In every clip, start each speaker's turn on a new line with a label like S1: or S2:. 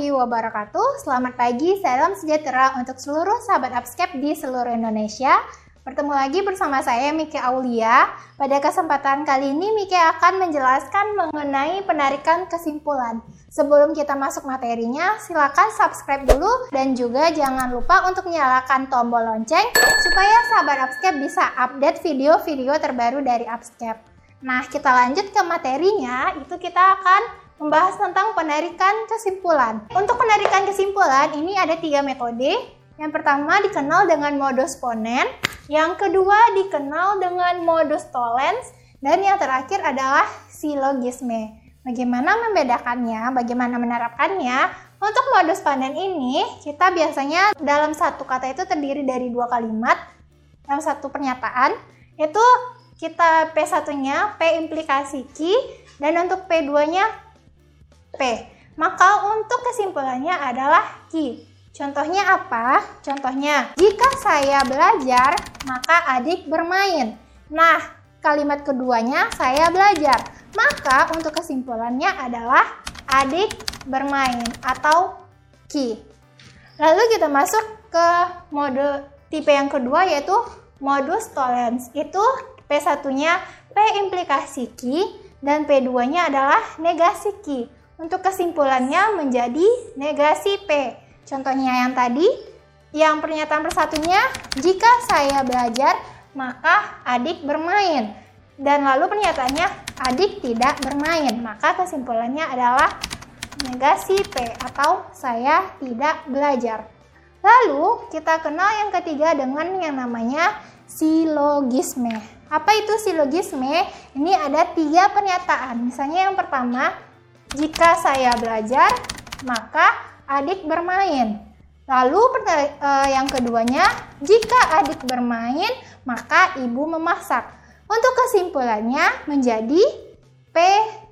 S1: warahmatullahi wabarakatuh. Selamat pagi, salam sejahtera untuk seluruh sahabat Upscape di seluruh Indonesia. Bertemu lagi bersama saya Miki Aulia. Pada kesempatan kali ini Miki akan menjelaskan mengenai penarikan kesimpulan. Sebelum kita masuk materinya, silakan subscribe dulu dan juga jangan lupa untuk nyalakan tombol lonceng supaya sahabat Upscape bisa update video-video terbaru dari Upscape. Nah, kita lanjut ke materinya, itu kita akan membahas tentang penarikan kesimpulan. Untuk penarikan kesimpulan ini ada tiga metode. Yang pertama dikenal dengan modus ponens, yang kedua dikenal dengan modus tollens, dan yang terakhir adalah silogisme. Bagaimana membedakannya, bagaimana menerapkannya? Untuk modus ponens ini, kita biasanya dalam satu kata itu terdiri dari dua kalimat, dalam satu pernyataan, itu kita P1-nya P implikasi Q, dan untuk P2-nya P. Maka untuk kesimpulannya adalah Q. Contohnya apa? Contohnya, jika saya belajar, maka adik bermain. Nah, kalimat keduanya saya belajar. Maka untuk kesimpulannya adalah adik bermain atau Q. Lalu kita masuk ke mode tipe yang kedua yaitu modus tollens. Itu P1-nya P implikasi Q dan P2-nya adalah negasi Q. Untuk kesimpulannya menjadi negasi P. Contohnya yang tadi, yang pernyataan persatunya, jika saya belajar, maka adik bermain. Dan lalu pernyataannya, adik tidak bermain. Maka kesimpulannya adalah negasi P atau saya tidak belajar. Lalu kita kenal yang ketiga dengan yang namanya silogisme. Apa itu silogisme? Ini ada tiga pernyataan. Misalnya yang pertama, jika saya belajar, maka adik bermain. Lalu eh, yang keduanya, jika adik bermain, maka ibu memasak. Untuk kesimpulannya menjadi P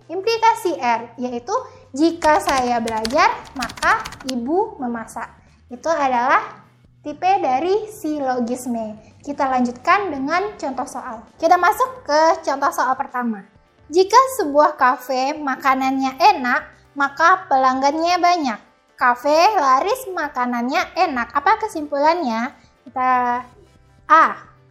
S1: implikasi R, yaitu jika saya belajar, maka ibu memasak. Itu adalah tipe dari silogisme. Kita lanjutkan dengan contoh soal. Kita masuk ke contoh soal pertama. Jika sebuah kafe makanannya enak, maka pelanggannya banyak. Kafe laris makanannya enak. Apa kesimpulannya? Kita A.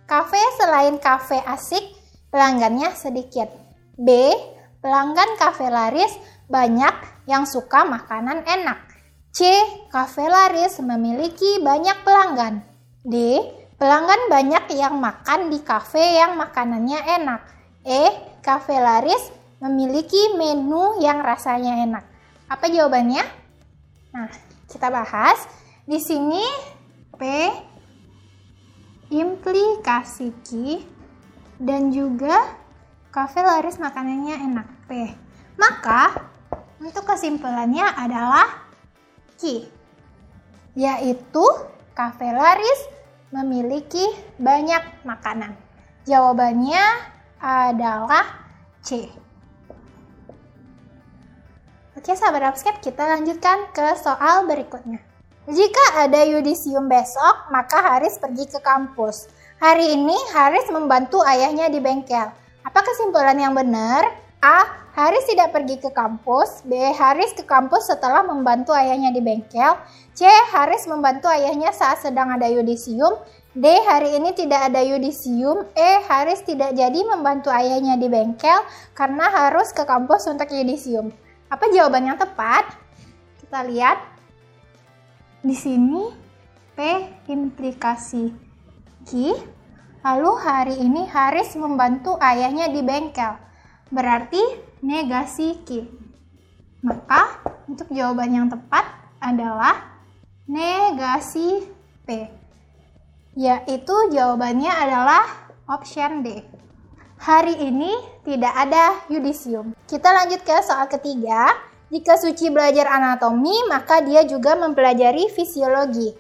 S1: Kafe selain kafe asik, pelanggannya sedikit. B. Pelanggan kafe laris banyak yang suka makanan enak. C. Kafe laris memiliki banyak pelanggan. D. Pelanggan banyak yang makan di kafe yang makanannya enak. E kafe laris memiliki menu yang rasanya enak. Apa jawabannya? Nah, kita bahas. Di sini P implikasi Q dan juga kafe laris makanannya enak P. Maka untuk kesimpulannya adalah Q yaitu kafe laris memiliki banyak makanan. Jawabannya adalah C. Oke sahabat Upscape, kita lanjutkan ke soal berikutnya. Jika ada yudisium besok, maka Haris pergi ke kampus. Hari ini Haris membantu ayahnya di bengkel. Apa kesimpulan yang benar? A. Haris tidak pergi ke kampus. B. Haris ke kampus setelah membantu ayahnya di bengkel. C. Haris membantu ayahnya saat sedang ada yudisium. D. Hari ini tidak ada yudisium. E. Haris tidak jadi membantu ayahnya di bengkel karena harus ke kampus untuk yudisium. Apa jawaban yang tepat? Kita lihat. Di sini P implikasi Q. Lalu hari ini Haris membantu ayahnya di bengkel. Berarti negasi Q. Maka untuk jawaban yang tepat adalah negasi P yaitu jawabannya adalah option D. Hari ini tidak ada yudisium. Kita lanjut ke soal ketiga. Jika Suci belajar anatomi, maka dia juga mempelajari fisiologi.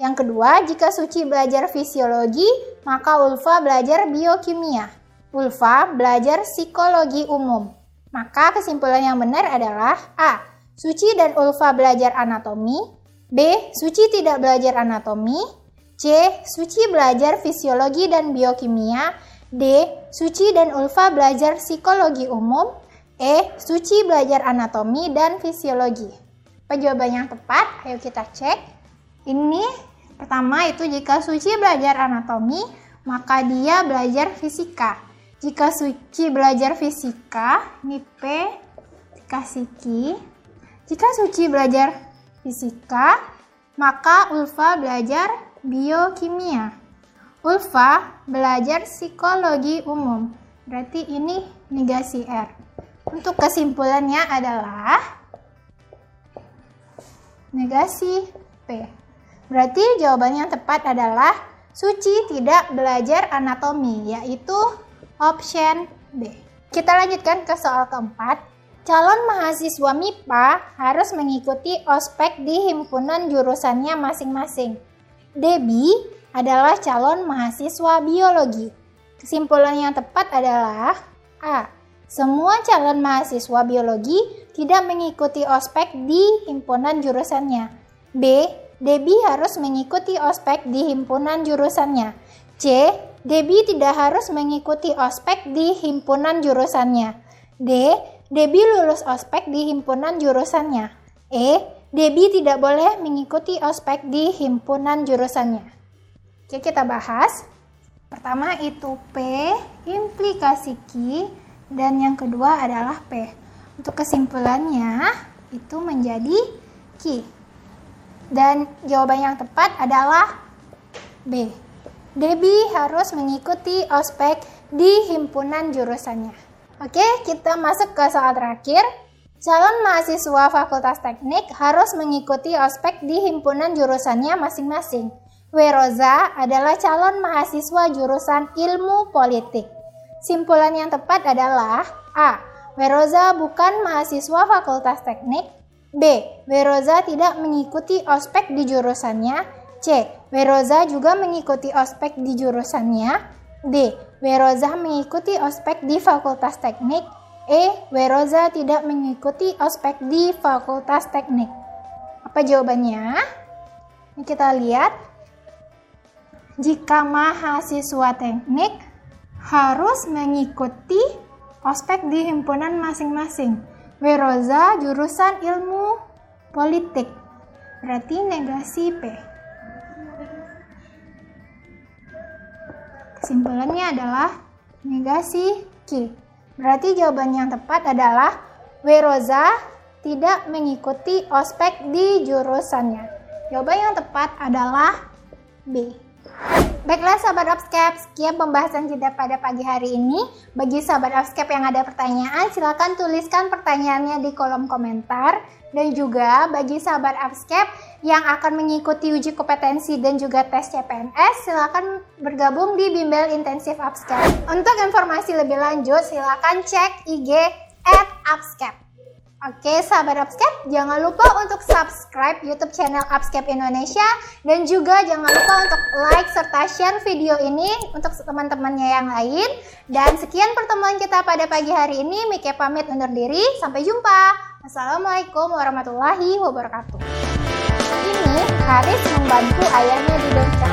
S1: Yang kedua, jika Suci belajar fisiologi, maka Ulfa belajar biokimia. Ulfa belajar psikologi umum. Maka kesimpulan yang benar adalah A. Suci dan Ulfa belajar anatomi. B. Suci tidak belajar anatomi. C. Suci belajar fisiologi dan biokimia. D. Suci dan Ulfa belajar psikologi umum. E. Suci belajar anatomi dan fisiologi. Apa jawaban yang tepat? Ayo kita cek. Ini pertama itu jika Suci belajar anatomi, maka dia belajar fisika. Jika Suci belajar fisika, ini P dikasih Q. Jika Suci belajar fisika, maka Ulfa belajar biokimia. Ulfa belajar psikologi umum. Berarti ini negasi R. Untuk kesimpulannya adalah negasi P. Berarti jawaban yang tepat adalah Suci tidak belajar anatomi, yaitu option B. Kita lanjutkan ke soal keempat. Calon mahasiswa MIPA harus mengikuti ospek di himpunan jurusannya masing-masing. Debbie adalah calon mahasiswa biologi. Kesimpulan yang tepat adalah A. Semua calon mahasiswa biologi tidak mengikuti ospek di himpunan jurusannya. B. Debbie harus mengikuti ospek di himpunan jurusannya. C. Debbie tidak harus mengikuti ospek di himpunan jurusannya. D. Debbie lulus ospek di himpunan jurusannya. E. Debbie tidak boleh mengikuti ospek di himpunan jurusannya. Oke, kita bahas. Pertama itu P, implikasi Q, dan yang kedua adalah P. Untuk kesimpulannya, itu menjadi Q. Dan jawaban yang tepat adalah B. Debbie harus mengikuti ospek di himpunan jurusannya. Oke, kita masuk ke soal terakhir. Calon mahasiswa Fakultas Teknik harus mengikuti ospek di himpunan jurusannya masing-masing. Weroza adalah calon mahasiswa jurusan ilmu politik. Simpulan yang tepat adalah A. Weroza bukan mahasiswa fakultas teknik. B. Weroza tidak mengikuti ospek di jurusannya. C. Weroza juga mengikuti ospek di jurusannya. D. Weroza mengikuti ospek di fakultas teknik. E. Weroza tidak mengikuti ospek di fakultas teknik. Apa jawabannya? Ini kita lihat jika mahasiswa teknik harus mengikuti ospek di himpunan masing-masing. Weroza jurusan ilmu politik. Berarti negasi P. Kesimpulannya adalah negasi Q. Berarti jawaban yang tepat adalah Weroza tidak mengikuti ospek di jurusannya. Jawaban yang tepat adalah B. Baiklah sahabat Upscape, sekian pembahasan kita pada pagi hari ini. Bagi sahabat Upscape yang ada pertanyaan, silahkan tuliskan pertanyaannya di kolom komentar. Dan juga bagi sahabat Upscape yang akan mengikuti uji kompetensi dan juga tes CPNS, silahkan bergabung di Bimbel Intensif Upscape. Untuk informasi lebih lanjut, silahkan cek IG at Upscape. Oke, sahabat Upscape, jangan lupa untuk subscribe YouTube channel Upscape Indonesia dan juga jangan lupa untuk like serta share video ini untuk teman-temannya yang lain. Dan sekian pertemuan kita pada pagi hari ini. Mike pamit undur diri. Sampai jumpa. Assalamualaikum warahmatullahi wabarakatuh. Ini Haris membantu ayahnya di bengkel.